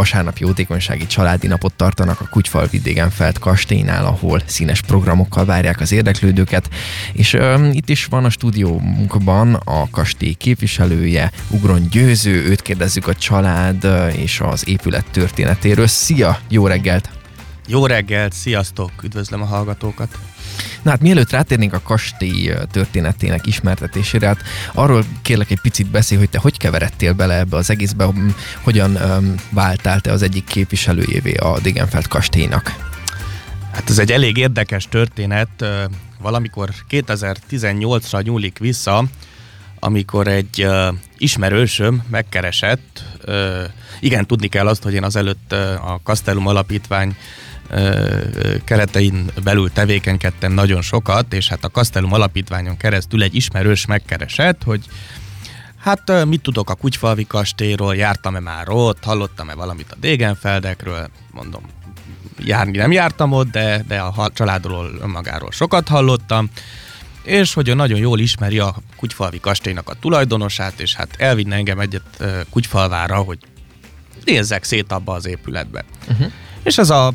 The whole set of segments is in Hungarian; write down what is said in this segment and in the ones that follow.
Vasárnap jótékonysági családi napot tartanak a Kutyfal Vidégenfeld kastélynál, ahol színes programokkal várják az érdeklődőket, és um, itt is van a stúdiómunkban a kastély képviselője, Ugron Győző, őt kérdezzük a család és az épület történetéről. Szia, jó reggelt! Jó reggelt, sziasztok, üdvözlöm a hallgatókat! Na hát mielőtt rátérnénk a kastély történetének ismertetésére, hát arról kérlek egy picit beszélj, hogy te hogy keveredtél bele ebbe az egészbe, hogyan um, váltál te az egyik képviselőjévé a Degenfeld kastélynak? Hát ez egy elég érdekes történet. Valamikor 2018-ra nyúlik vissza, amikor egy uh, ismerősöm megkeresett. Uh, igen, tudni kell azt, hogy én azelőtt uh, a Castellum Alapítvány keretein belül tevékenykedtem nagyon sokat, és hát a Castellum alapítványon keresztül egy ismerős megkeresett, hogy hát mit tudok a Kutyfalvi kastélyról, jártam-e már ott, hallottam-e valamit a Dégenfeldekről, mondom, járni nem jártam ott, de, de a családról önmagáról sokat hallottam, és hogy ő nagyon jól ismeri a Kutyfalvi kastélynak a tulajdonosát, és hát elvinne engem egyet Kutyfalvára, hogy nézzek szét abba az épületbe. Uh-huh. És ez a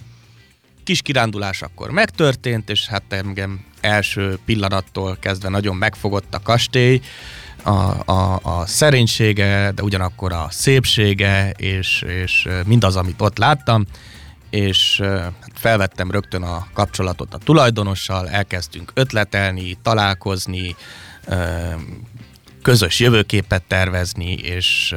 kis kirándulás akkor megtörtént, és hát engem első pillanattól kezdve nagyon megfogott a kastély, a, a, a szerénysége, de ugyanakkor a szépsége, és, és mindaz, amit ott láttam, és hát felvettem rögtön a kapcsolatot a tulajdonossal, elkezdtünk ötletelni, találkozni, közös jövőképet tervezni, és,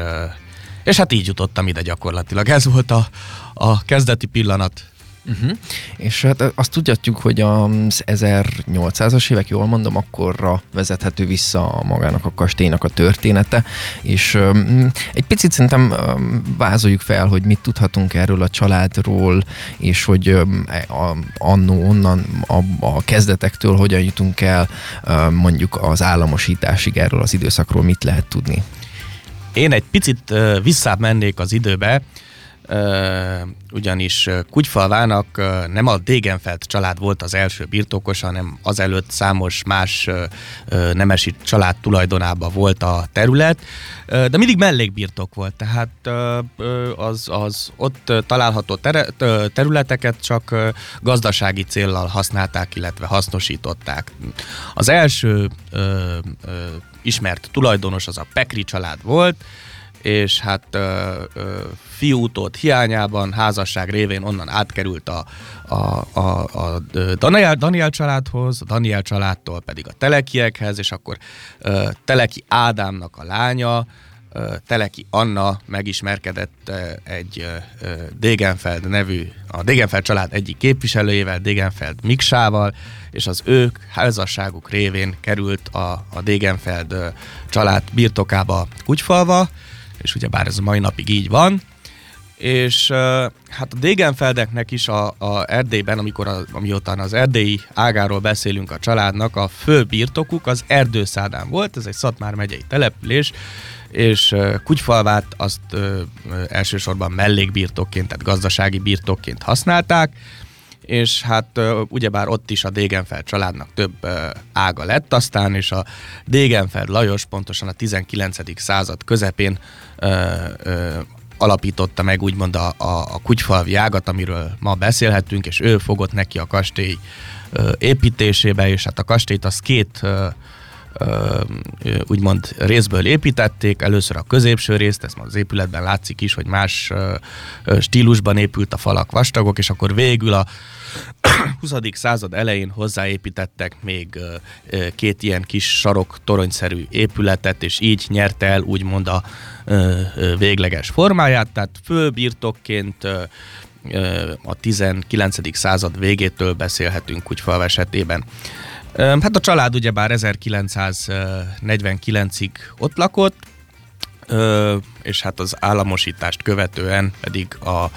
és hát így jutottam ide gyakorlatilag. Ez volt a, a kezdeti pillanat. Uh-huh. És hát azt tudjatjuk, hogy az 1800-as évek, jól mondom, akkorra vezethető vissza magának a kastélynak a története, és um, egy picit szerintem um, vázoljuk fel, hogy mit tudhatunk erről a családról, és hogy um, a, annó onnan a, a kezdetektől hogyan jutunk el um, mondjuk az államosításig erről az időszakról mit lehet tudni. Én egy picit uh, visszább mennék az időbe, ugyanis Kutyfalvának nem a Dégenfeld család volt az első birtokosa, hanem azelőtt számos más nemesi család tulajdonában volt a terület, de mindig mellékbirtok volt, tehát az, az ott található területeket csak gazdasági céllal használták, illetve hasznosították. Az első ismert tulajdonos az a Pekri család volt, és hát ö, ö, fiútót hiányában házasság révén onnan átkerült a, a, a, a Daniel, Daniel családhoz, a Daniel családtól pedig a Telekiekhez, és akkor ö, Teleki Ádámnak a lánya, Teleki Anna megismerkedett egy Dégenfeld nevű, a Dégenfeld család egyik képviselőjével, Dégenfeld Miksával, és az ők házasságuk révén került a, a Dégenfeld család birtokába Kutyfalva, és ugye bár ez a mai napig így van, és hát a Dégenfeldeknek is a, a Erdélyben, amikor a, amióta az erdélyi ágáról beszélünk a családnak, a fő birtokuk az Erdőszádán volt, ez egy Szatmár megyei település, és Kutyfalvát azt ö, elsősorban mellékbirtokként, tehát gazdasági birtokként használták, és hát ugyebár ott is a Dégenfeld családnak több ága lett aztán, és a Dégenfeld Lajos pontosan a 19. század közepén alapította meg úgymond a, a, a kutyfalvi ágat, amiről ma beszélhetünk, és ő fogott neki a kastély ö, építésébe, és hát a kastélyt az két ö, úgymond részből építették, először a középső részt, ez az épületben látszik is, hogy más stílusban épült a falak vastagok, és akkor végül a 20. század elején hozzáépítettek még két ilyen kis sarok toronyszerű épületet, és így nyerte el úgymond a végleges formáját, tehát főbirtokként a 19. század végétől beszélhetünk Kutyfalv esetében. Hát a család ugyebár 1949-ig ott lakott, és hát az államosítást követően pedig a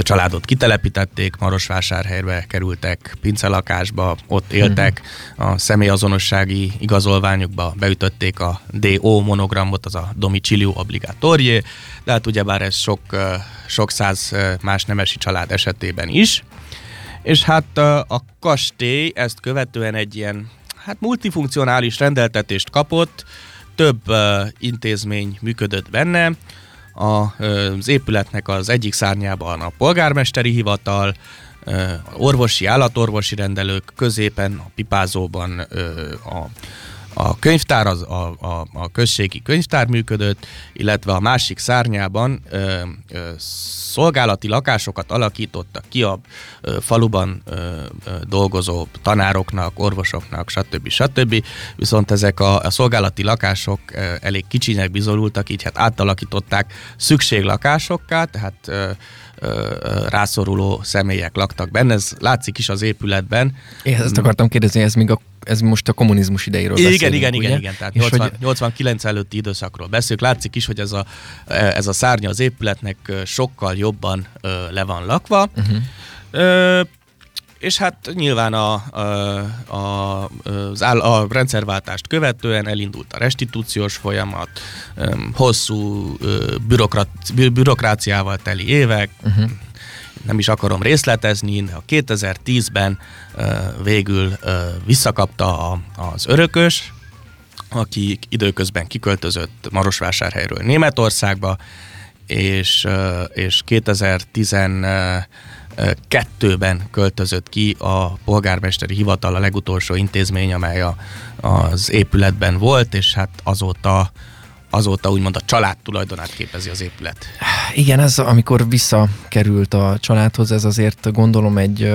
családot kitelepítették, Marosvásárhelyre kerültek pincelakásba, ott éltek, a személyazonossági igazolványukba beütötték a DO monogramot, az a Domicilio Obligatorie, de hát ugyebár ez sok, sok száz más nemesi család esetében is. És hát a kastély ezt követően egy ilyen hát multifunkcionális rendeltetést kapott, több intézmény működött benne, az épületnek az egyik szárnyában a polgármesteri hivatal, orvosi, állatorvosi rendelők, középen a pipázóban a a könyvtár, az, a, a, a községi könyvtár működött, illetve a másik szárnyában ö, ö, szolgálati lakásokat alakítottak ki a ö, faluban ö, ö, dolgozó tanároknak, orvosoknak, stb. stb. Viszont ezek a, a szolgálati lakások ö, elég kicsinek bizonyultak, így hát átalakították szükséglakásokká, tehát ö, rászoruló személyek laktak benne, ez látszik is az épületben. Én ezt akartam kérdezni, ez még a ez most a kommunizmus idejéről igen, beszélünk, Igen, ugye? igen, igen, tehát 80, hogy... 89 előtti időszakról beszélünk. Látszik is, hogy ez a, ez a szárnya az épületnek sokkal jobban le van lakva. Uh-huh. Ö, és hát nyilván a, a, a, az áll, a rendszerváltást követően elindult a restitúciós folyamat, hosszú bürokrat, bürokráciával teli évek, uh-huh. nem is akarom részletezni, de a 2010-ben végül visszakapta a, az örökös, aki időközben kiköltözött Marosvásárhelyről Németországba, és, és 2010 kettőben költözött ki a polgármesteri hivatal, a legutolsó intézmény, amely a, az épületben volt, és hát azóta azóta úgymond a család tulajdonát képezi az épület. Igen, ez amikor visszakerült a családhoz, ez azért gondolom egy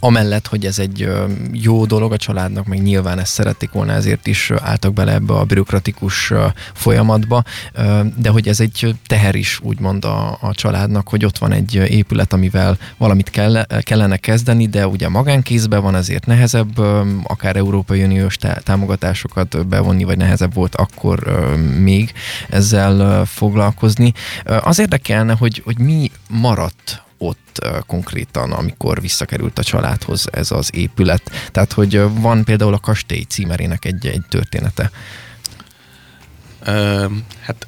amellett, hogy ez egy jó dolog a családnak, meg nyilván ezt szerették volna, ezért is álltak bele ebbe a bürokratikus folyamatba, de hogy ez egy teher is úgymond a, a családnak, hogy ott van egy épület, amivel valamit kell, kellene kezdeni, de ugye magánkézben van, ezért nehezebb akár Európai Uniós támogatásokat bevonni, vagy nehezebb volt akkor még ezzel foglalkozni. Az érdekelne, hogy, hogy mi maradt konkrétan, amikor visszakerült a családhoz ez az épület. Tehát, hogy van például a kastély címerének egy, egy története. Hát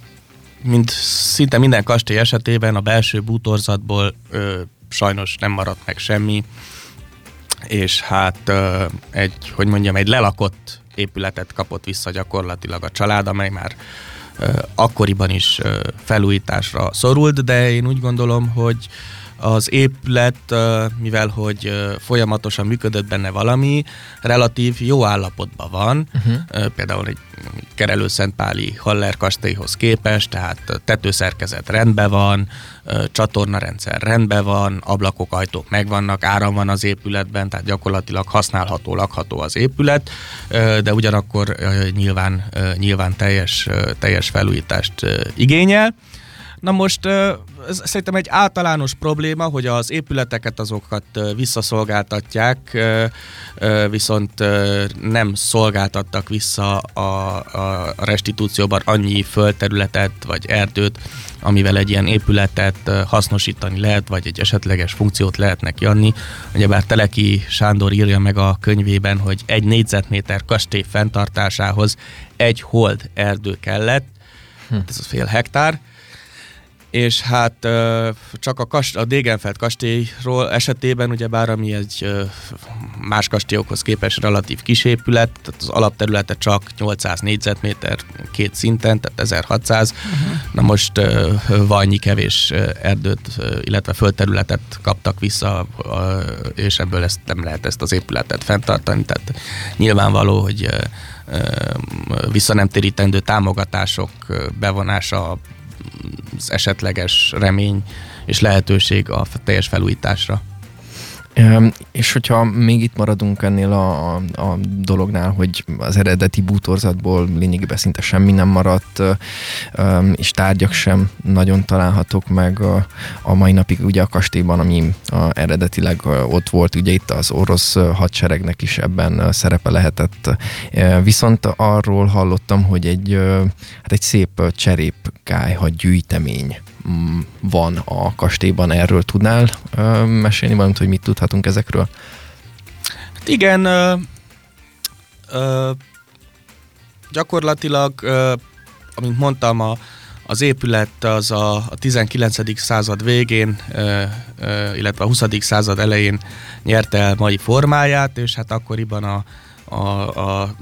mint szinte minden kastély esetében a belső bútorzatból ö, sajnos nem maradt meg semmi, és hát ö, egy, hogy mondjam, egy lelakott épületet kapott vissza gyakorlatilag a család, amely már ö, akkoriban is ö, felújításra szorult, de én úgy gondolom, hogy az épület, mivel hogy folyamatosan működött benne valami, relatív jó állapotban van, uh-huh. például egy Kerelőszentpáli Haller kastélyhoz képest, tehát tetőszerkezet rendben van, csatornarendszer rendben van, ablakok, ajtók megvannak, áram van az épületben, tehát gyakorlatilag használható, lakható az épület, de ugyanakkor nyilván, nyilván teljes, teljes felújítást igényel. Na most ez szerintem egy általános probléma, hogy az épületeket azokat visszaszolgáltatják, viszont nem szolgáltattak vissza a, a restitúcióban annyi földterületet vagy erdőt, amivel egy ilyen épületet hasznosítani lehet, vagy egy esetleges funkciót lehet neki adni. Ugyebár Teleki Sándor írja meg a könyvében, hogy egy négyzetméter kastély fenntartásához egy hold erdő kellett, hm. ez a fél hektár, és hát csak a, kast, a Degenfeld kastélyról esetében, ugyebár ami egy más kastélyokhoz képest relatív kis épület, tehát az alapterülete csak 800 négyzetméter két szinten, tehát 1600. Uh-huh. Na most vajnyi kevés erdőt, illetve földterületet kaptak vissza, és ebből ezt nem lehet ezt az épületet fenntartani, tehát nyilvánvaló, hogy vissza nem térítendő támogatások bevonása az esetleges remény és lehetőség a teljes felújításra. És hogyha még itt maradunk ennél a, a dolognál, hogy az eredeti bútorzatból lényegében szinte semmi nem maradt, és tárgyak sem nagyon találhatók meg a, a mai napig ugye a kastélyban, ami a, eredetileg ott volt, ugye itt az orosz hadseregnek is ebben szerepe lehetett. Viszont arról hallottam, hogy egy, hát egy szép cserépkályha gyűjtemény van a kastélyban, erről tudnál mesélni valamit, hogy mit tudhatunk ezekről? Hát igen, ö, ö, gyakorlatilag, ö, amint mondtam, a, az épület az a, a 19. század végén, ö, ö, illetve a 20. század elején nyerte el mai formáját, és hát akkoriban a, a, a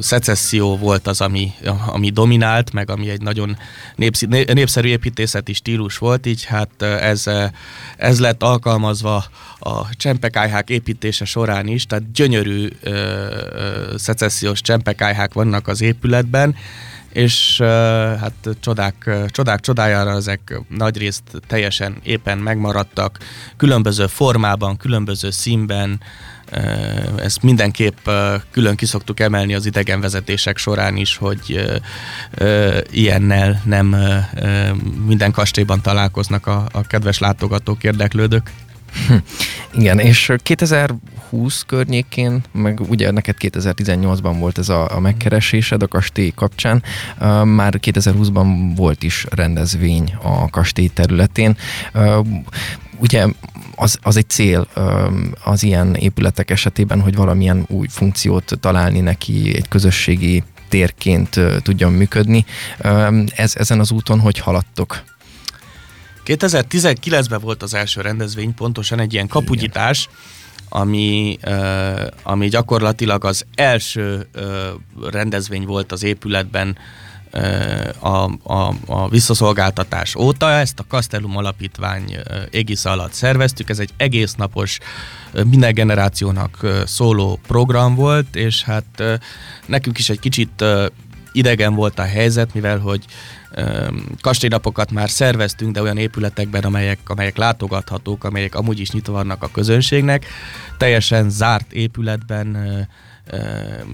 szecesszió volt az, ami, ami dominált, meg ami egy nagyon népszi, népszerű építészeti stílus volt, így hát ez, ez lett alkalmazva a csempekájhák építése során is, tehát gyönyörű ö, ö, szecessziós csempekájhák vannak az épületben, és uh, hát csodák, csodák csodájára ezek nagyrészt teljesen éppen megmaradtak, különböző formában, különböző színben, ezt mindenképp külön kiszoktuk emelni az idegenvezetések során is, hogy ilyennel nem minden kastélyban találkoznak a, kedves látogatók, érdeklődők. Hm. Igen, és 2020 környékén, meg ugye neked 2018-ban volt ez a, a megkeresésed a kastély kapcsán, már 2020-ban volt is rendezvény a kastély területén. Ugye az, az egy cél az ilyen épületek esetében, hogy valamilyen új funkciót találni neki, egy közösségi térként tudjon működni. Ez, ezen az úton hogy haladtok? 2019-ben volt az első rendezvény, pontosan egy ilyen kapugyitás, ami, ami gyakorlatilag az első rendezvény volt az épületben a, a, a visszaszolgáltatás óta. Ezt a Castellum Alapítvány égisze alatt szerveztük. Ez egy egész napos, minden generációnak szóló program volt, és hát nekünk is egy kicsit idegen volt a helyzet, mivel hogy kastélynapokat már szerveztünk, de olyan épületekben, amelyek, amelyek látogathatók, amelyek amúgy is nyitva vannak a közönségnek. Teljesen zárt épületben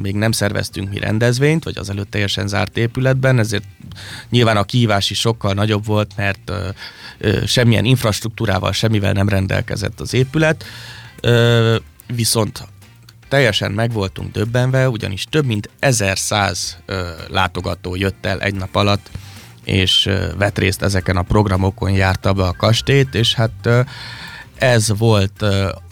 még nem szerveztünk mi rendezvényt, vagy az előtt teljesen zárt épületben, ezért nyilván a kihívás is sokkal nagyobb volt, mert semmilyen infrastruktúrával, semmivel nem rendelkezett az épület, viszont teljesen meg voltunk döbbenve, ugyanis több mint 1100 látogató jött el egy nap alatt, és vett részt ezeken a programokon, járta be a kastélyt, és hát ez volt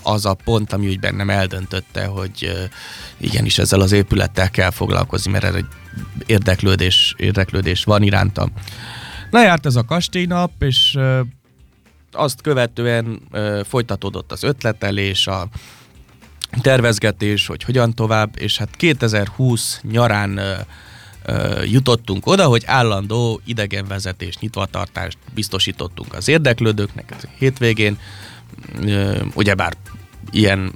az a pont, ami úgy bennem eldöntötte, hogy igenis ezzel az épülettel kell foglalkozni, mert egy érdeklődés, érdeklődés van irántam. Na járt ez a kastélynap, és azt követően folytatódott az ötletelés, a tervezgetés, hogy hogyan tovább, és hát 2020 nyarán jutottunk oda, hogy állandó idegenvezetés, nyitvatartást biztosítottunk az érdeklődőknek hétvégén, ugyebár ilyen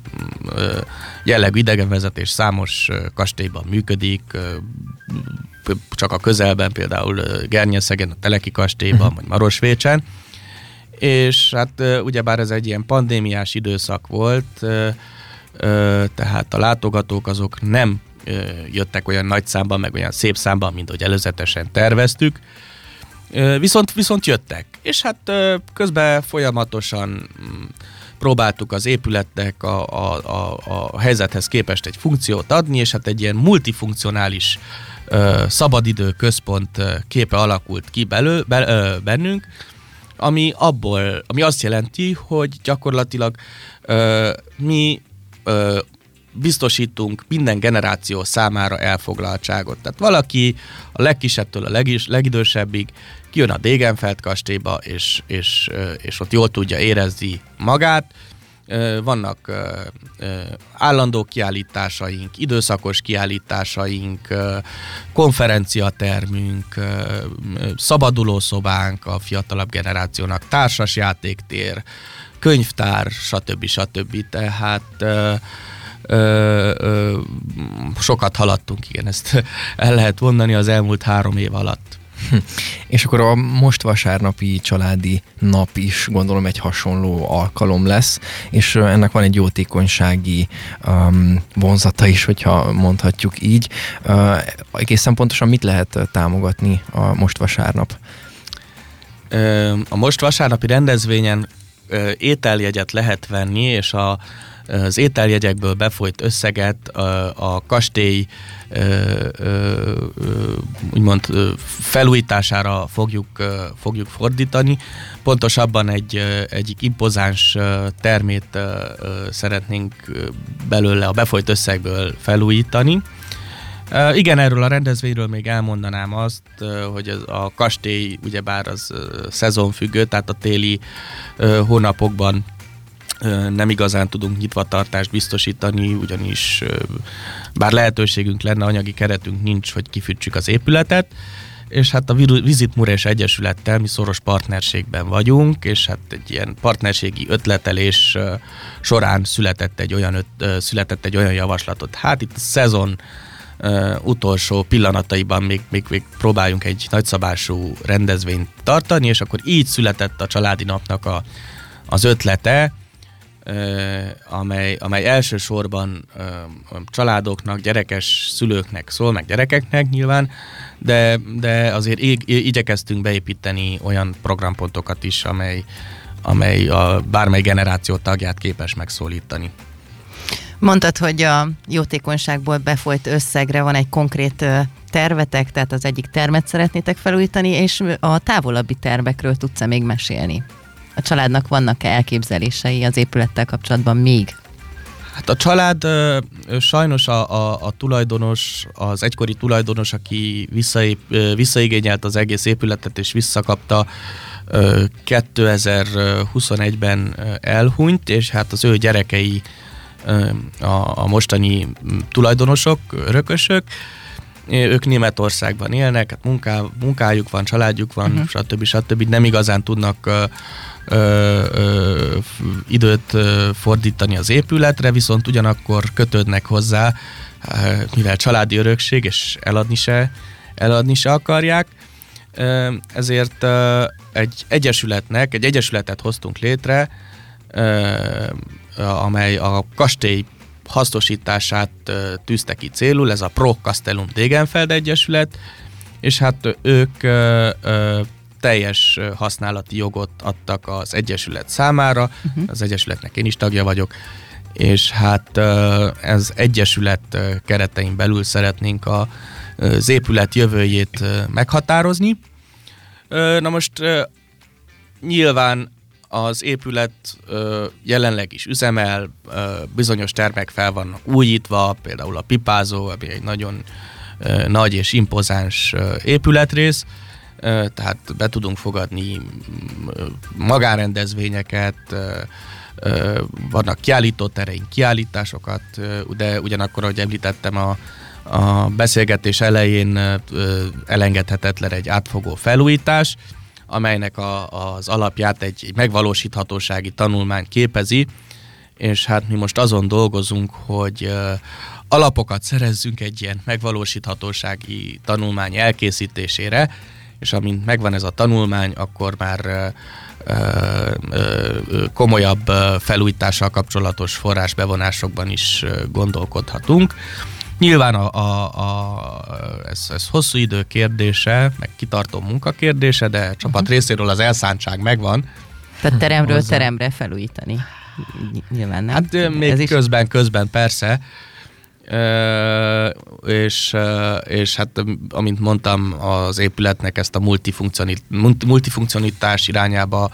jellegű idegenvezetés számos kastélyban működik, csak a közelben, például Gernyeszegen, a Teleki kastélyban, uh-huh. vagy Marosvécsen, és hát ugyebár ez egy ilyen pandémiás időszak volt, tehát a látogatók azok nem jöttek olyan nagy számban, meg olyan szép számban, mint hogy előzetesen terveztük, Viszont, viszont jöttek, és hát közben folyamatosan mm, próbáltuk az épületnek a, a, a, a helyzethez képest egy funkciót adni, és hát egy ilyen multifunkcionális ö, szabadidő központ képe alakult ki belő, be, ö, bennünk, ami abból, ami azt jelenti, hogy gyakorlatilag ö, mi ö, biztosítunk minden generáció számára elfoglaltságot. Tehát valaki a legkisebbtől a legis, legidősebbig kijön a Degenfeld kastélyba, és, és, és ott jól tudja érezni magát. Vannak állandó kiállításaink, időszakos kiállításaink, konferenciatermünk, szabadulószobánk a fiatalabb generációnak, társasjátéktér, könyvtár, stb. stb. Tehát ö, ö, sokat haladtunk, igen, ezt el lehet mondani az elmúlt három év alatt. És akkor a most vasárnapi családi nap is gondolom egy hasonló alkalom lesz, és ennek van egy jótékonysági um, vonzata is, hogyha mondhatjuk így. Uh, egészen pontosan mit lehet támogatni a most vasárnap? A most vasárnapi rendezvényen ételjegyet lehet venni, és a az ételjegyekből befolyt összeget a, kastély úgymond felújítására fogjuk, fogjuk fordítani. Pontosabban egy egyik impozáns termét szeretnénk belőle a befolyt összegből felújítani. Igen, erről a rendezvényről még elmondanám azt, hogy a kastély ugyebár az szezonfüggő, tehát a téli hónapokban nem igazán tudunk nyitvatartást biztosítani, ugyanis bár lehetőségünk lenne, anyagi keretünk nincs, hogy kifűtsük az épületet, és hát a Visit Mures Egyesülettel mi szoros partnerségben vagyunk, és hát egy ilyen partnerségi ötletelés során született egy olyan, öt, született egy olyan javaslatot. Hát itt a szezon utolsó pillanataiban még, még, még próbáljunk egy nagyszabású rendezvényt tartani, és akkor így született a családi napnak a, az ötlete, amely, amely elsősorban családoknak, gyerekes szülőknek szól, meg gyerekeknek nyilván, de, de azért ig- igyekeztünk beépíteni olyan programpontokat is, amely, amely a bármely generáció tagját képes megszólítani. Mondtad, hogy a jótékonyságból befolyt összegre van egy konkrét tervetek, tehát az egyik termet szeretnétek felújítani, és a távolabbi tervekről tudsz-e még mesélni? A családnak vannak-e elképzelései az épülettel kapcsolatban még? Hát a család ö, sajnos a, a, a tulajdonos, az egykori tulajdonos, aki visszaép, ö, visszaigényelt az egész épületet és visszakapta, 2021-ben elhunyt, és hát az ő gyerekei a, a mostani tulajdonosok, örökösök, ők Németországban élnek, hát munká, munkájuk van, családjuk van, uh-huh. stb. stb. Nem igazán tudnak ö, ö, időt fordítani az épületre, viszont ugyanakkor kötődnek hozzá, mivel családi örökség, és eladni se, eladni se akarják. Ezért egy egyesületnek, egy egyesületet hoztunk létre, amely a kastély hasznosítását tűzte ki célul, ez a Pro Castellum Degenfeld Egyesület, és hát ők teljes használati jogot adtak az Egyesület számára, uh-huh. az Egyesületnek én is tagja vagyok, és hát ez Egyesület keretein belül szeretnénk a, az épület jövőjét meghatározni. Na most nyilván az épület ö, jelenleg is üzemel, ö, bizonyos termek fel vannak újítva, például a Pipázó, ami egy nagyon ö, nagy és impozáns ö, épületrész, tehát be tudunk fogadni magánrendezvényeket, vannak kiállítótereink, kiállításokat, de ugyanakkor, ahogy említettem, a, a beszélgetés elején elengedhetetlen egy átfogó felújítás, amelynek a, az alapját egy, egy megvalósíthatósági tanulmány képezi, és hát mi most azon dolgozunk, hogy alapokat szerezzünk egy ilyen megvalósíthatósági tanulmány elkészítésére, és amint megvan ez a tanulmány, akkor már komolyabb felújítással kapcsolatos forrásbevonásokban is gondolkodhatunk. Nyilván a, a, a, ez, ez hosszú idő kérdése, meg kitartó munka kérdése, de a csapat uh-huh. részéről az elszántság megvan. Tehát teremről Hozzá. teremre felújítani. Nyilván nem. Hát még ez közben, is... közben persze. És, és hát amint mondtam, az épületnek ezt a multifunkcionitás irányába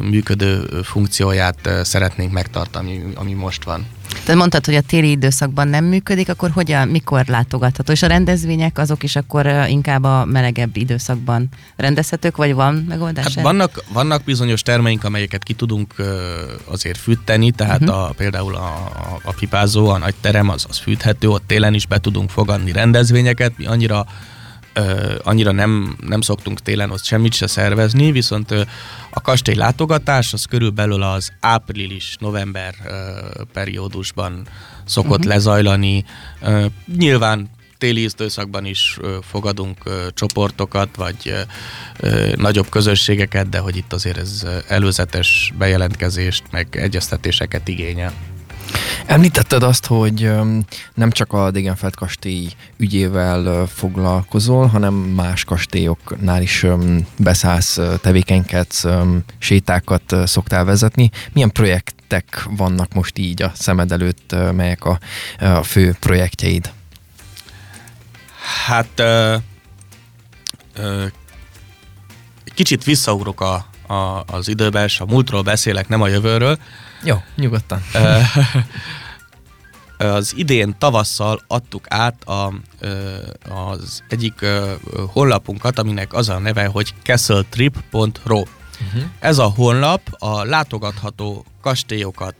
működő funkcióját szeretnénk megtartani, ami most van. Tehát mondtad, hogy a téli időszakban nem működik, akkor hogyan, mikor látogatható? És a rendezvények azok is akkor inkább a melegebb időszakban rendezhetők, vagy van megoldás? Hát vannak, vannak bizonyos termeink, amelyeket ki tudunk azért fűteni, tehát uh-huh. a, például a, a, a pipázó, a nagy terem, az, az fűthető, ott télen is be tudunk fogadni rendezvényeket, mi annyira Annyira nem, nem szoktunk télen ott semmit se szervezni, viszont a kastély látogatás az körülbelül az április-november periódusban szokott uh-huh. lezajlani. Nyilván téli időszakban is fogadunk csoportokat, vagy nagyobb közösségeket, de hogy itt azért ez előzetes bejelentkezést, meg egyeztetéseket igényel. Említetted azt, hogy nem csak a Degenfeld kastély ügyével foglalkozol, hanem más kastélyoknál is beszállsz, tevékenykedsz, sétákat szoktál vezetni. Milyen projektek vannak most így a szemed előtt, melyek a, a fő projektjeid? Hát ö, ö, kicsit visszaugrok a, a, az időbe, és a múltról beszélek, nem a jövőről. Jó, nyugodtan. az idén tavasszal adtuk át a, az egyik honlapunkat, aminek az a neve, hogy castletrip.ro. Uh-huh. Ez a honlap a látogatható kastélyokat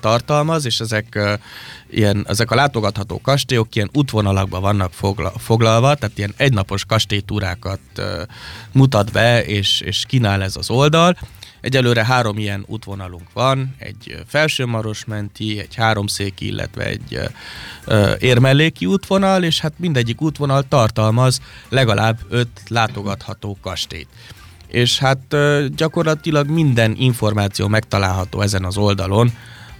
tartalmaz, és ezek, ilyen, ezek a látogatható kastélyok ilyen útvonalakban vannak fogla, foglalva, tehát ilyen egynapos kastélytúrákat mutat be, és, és kínál ez az oldal. Egyelőre három ilyen útvonalunk van, egy felsőmarosmenti, egy háromszéki, illetve egy uh, érmelléki útvonal, és hát mindegyik útvonal tartalmaz legalább öt látogatható kastélyt és hát gyakorlatilag minden információ megtalálható ezen az oldalon,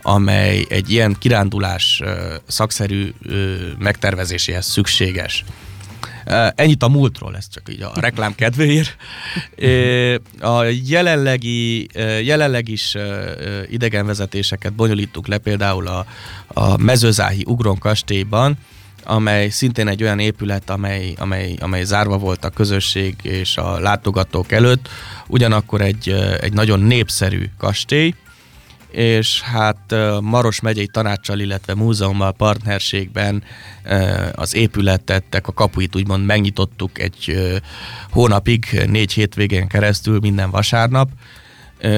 amely egy ilyen kirándulás szakszerű megtervezéséhez szükséges. Ennyit a múltról, ez csak így a reklám kedvéért. A jelenlegi, jelenleg is idegenvezetéseket bonyolítunk le például a, a mezőzáhi Ugron kastélyban, amely szintén egy olyan épület, amely, amely, amely zárva volt a közösség és a látogatók előtt, ugyanakkor egy, egy nagyon népszerű kastély, és hát Maros megyei tanácssal, illetve múzeummal partnerségben az épületet, a kapuit úgymond megnyitottuk egy hónapig, négy hétvégén keresztül minden vasárnap,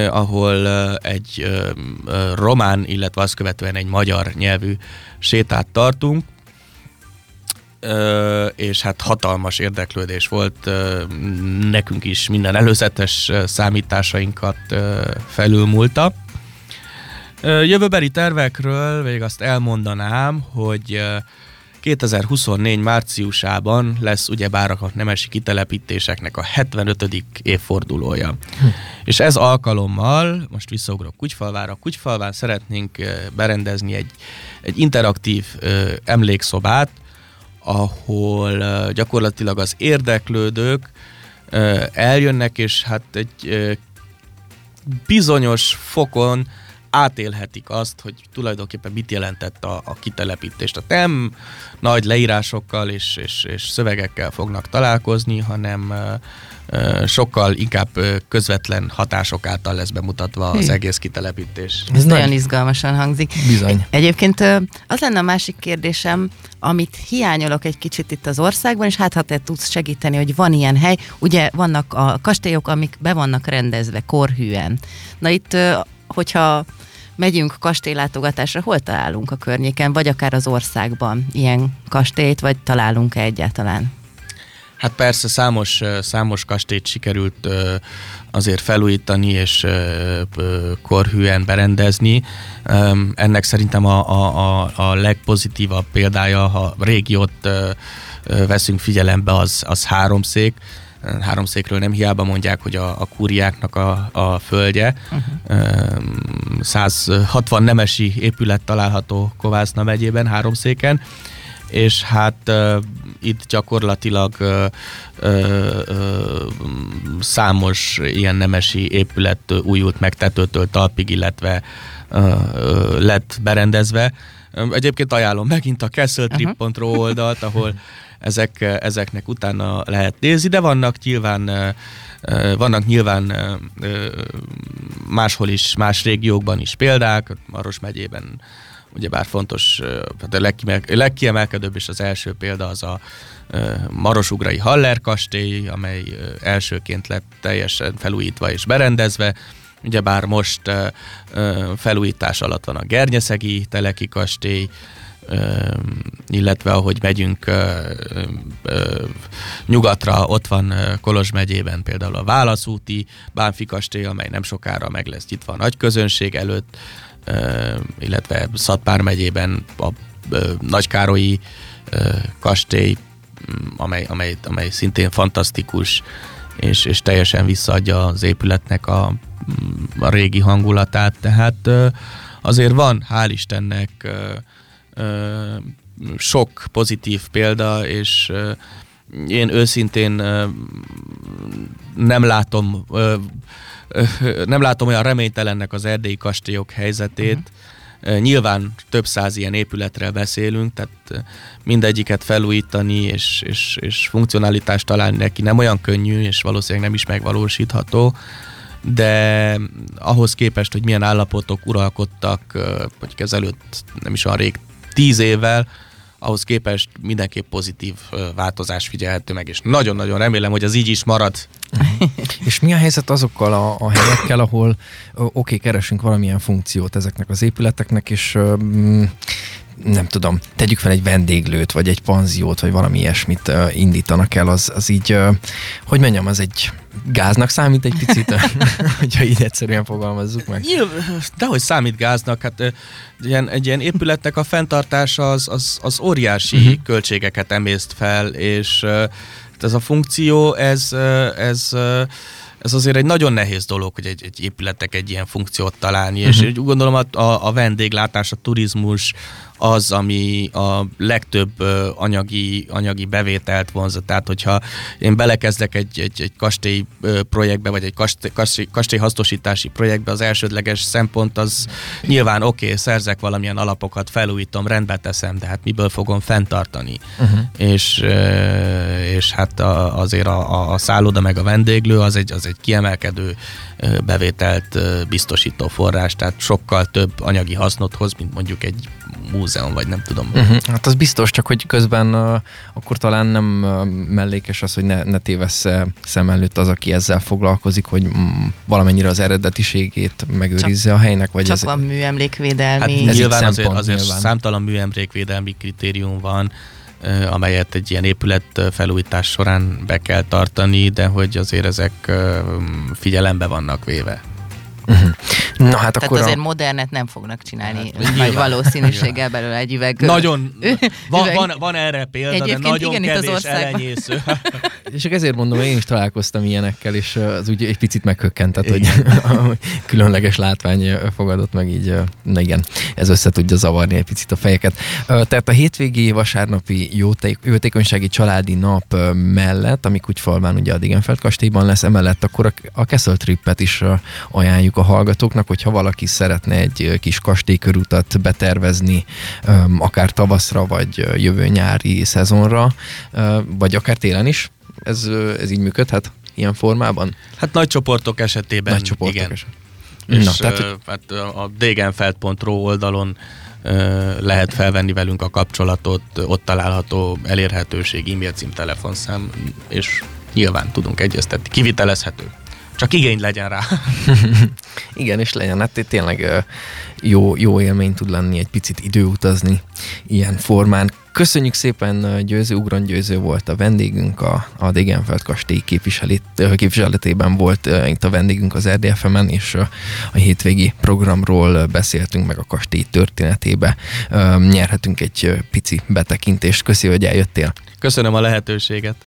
ahol egy román, illetve azt követően egy magyar nyelvű sétát tartunk, és hát hatalmas érdeklődés volt nekünk is minden előzetes számításainkat felülmúlta. Jövőbeli tervekről még azt elmondanám, hogy 2024 márciusában lesz ugyebár a nemesi kitelepítéseknek a 75. évfordulója. Hm. És ez alkalommal, most visszaugrok Kutyfalvára, Kutyfalván szeretnénk berendezni egy, egy interaktív emlékszobát, ahol gyakorlatilag az érdeklődők eljönnek, és hát egy bizonyos fokon átélhetik azt, hogy tulajdonképpen mit jelentett a, a kitelepítést. A nem nagy leírásokkal és, és, és szövegekkel fognak találkozni, hanem sokkal inkább közvetlen hatások által lesz bemutatva az egész kitelepítés. Ez nagyon izgalmasan hangzik. Bizony. Egyébként az lenne a másik kérdésem, amit hiányolok egy kicsit itt az országban, és hát ha te tudsz segíteni, hogy van ilyen hely, ugye vannak a kastélyok, amik be vannak rendezve korhűen. Na itt, hogyha megyünk kastélylátogatásra, hol találunk a környéken, vagy akár az országban ilyen kastélyt, vagy találunk-e egyáltalán? Hát persze számos, számos kastélyt sikerült azért felújítani és korhűen berendezni. Ennek szerintem a, a, a legpozitívabb példája, ha régiót veszünk figyelembe, az, az háromszék. Háromszékről nem hiába mondják, hogy a, a kúriáknak a, a földje. Uh-huh. 160 nemesi épület található Kovászna megyében, háromszéken és hát uh, itt gyakorlatilag uh, uh, számos ilyen nemesi épület újult meg tetőtől talpig, illetve uh, uh, lett berendezve. Egyébként ajánlom megint a castletrip.ro oldalt, ahol ezek, ezeknek utána lehet nézni, de vannak nyilván vannak nyilván máshol is, más régiókban is példák, Maros megyében ugyebár fontos, hát a legkiemelkedőbb és az első példa az a Marosugrai Haller kastély, amely elsőként lett teljesen felújítva és berendezve, ugyebár most felújítás alatt van a Gernyeszegi Teleki kastély, illetve ahogy megyünk nyugatra, ott van Kolos megyében például a Válaszúti Bánfi kastély, amely nem sokára meg lesz nyitva a nagy közönség előtt, illetve Szatpár megyében a Nagykárolyi kastély, amely, amely, amely szintén fantasztikus, és, és teljesen visszaadja az épületnek a, a régi hangulatát, tehát azért van, hál' Istennek, sok pozitív példa, és én őszintén nem látom nem látom olyan reménytelennek az erdélyi kastélyok helyzetét. Uh-huh. Nyilván több száz ilyen épületről beszélünk, tehát mindegyiket felújítani és, és, és funkcionalitást találni neki nem olyan könnyű, és valószínűleg nem is megvalósítható, de ahhoz képest, hogy milyen állapotok uralkodtak, vagy ezelőtt nem is olyan rég, tíz évvel, ahhoz képest mindenképp pozitív változás figyelhető meg, és nagyon-nagyon remélem, hogy az így is marad. és mi a helyzet azokkal a, a helyekkel, ahol oké, okay, keresünk valamilyen funkciót ezeknek az épületeknek, és mm, nem tudom, tegyük fel egy vendéglőt, vagy egy panziót, vagy valami ilyesmit indítanak el, az, az így, hogy mondjam, az egy gáznak számít egy picit, hogyha így egyszerűen fogalmazzuk meg. De hogy számít gáznak, hát ilyen, egy ilyen épületnek a fenntartása az, az, az óriási uh-huh. költségeket emészt fel, és ez a funkció, ez, ez ez azért egy nagyon nehéz dolog, hogy egy, egy épületek egy ilyen funkciót találni, uh-huh. és úgy gondolom a, a, a vendéglátás, a turizmus, az, ami a legtöbb anyagi, anyagi bevételt vonza. Tehát, hogyha én belekezdek egy, egy, egy kastély projektbe, vagy egy kastély, kastély, kastély hasznosítási projektbe, az elsődleges szempont az nyilván oké, okay, szerzek valamilyen alapokat, felújítom, rendbe teszem, de hát miből fogom fenntartani. Uh-huh. És, és hát azért a, a szálloda meg a vendéglő az egy, az egy kiemelkedő bevételt biztosító forrás, tehát sokkal több anyagi hasznot hoz, mint mondjuk egy múzeum, vagy nem tudom. Uh-huh. Hát az biztos, csak hogy közben uh, akkor talán nem uh, mellékes az, hogy ne, ne tévessz szem előtt az, aki ezzel foglalkozik, hogy mm, valamennyire az eredetiségét megőrizze csak, a helynek. Vagy csak ez, van műemlékvédelmi. Hát nyilván azért, azért nyilván. számtalan műemlékvédelmi kritérium van, amelyet egy ilyen épület felújítás során be kell tartani, de hogy azért ezek figyelembe vannak véve. Uh-huh. Na hát Tehát akkor azért a... modernet nem fognak csinálni hát, nagy valószínűséggel belőle egy üveg. Nagyon, van, üveg. van, van erre példa, Egyébként de nagyon igen, kevés az elenyésző. és csak ezért mondom, én is találkoztam ilyenekkel, és az úgy egy picit meghökkentett, hogy különleges látvány fogadott meg így, na igen, ez össze tudja zavarni egy picit a fejeket. Tehát a hétvégi vasárnapi jótékonysági családi nap mellett, amik úgy falván ugye a Digenfeld kastélyban lesz, emellett akkor a Kessel Trippet is ajánljuk a hallgatóknak, hogyha valaki szeretne egy kis kastélykörútat betervezni, akár tavaszra, vagy jövő nyári szezonra, vagy akár télen is, ez, ez így működhet ilyen formában? Hát nagy csoportok esetében nagy csoportok igen. Eset. És Na, tehát, hát a degenfeld.ro oldalon lehet felvenni velünk a kapcsolatot, ott található elérhetőség, e-mail cím, telefonszám, és nyilván tudunk egyeztetni. Kivitelezhető. Csak igény legyen rá. Igen, és legyen, hát tényleg jó, jó élmény tud lenni egy picit időutazni ilyen formán. Köszönjük szépen, Győző Ugron Győző volt a vendégünk, a, a Degenfeld kastély képviseletében volt itt a vendégünk az RDFM-en, és a hétvégi programról beszéltünk meg a kastély történetébe. Nyerhetünk egy pici betekintést. Köszi, hogy eljöttél. Köszönöm a lehetőséget.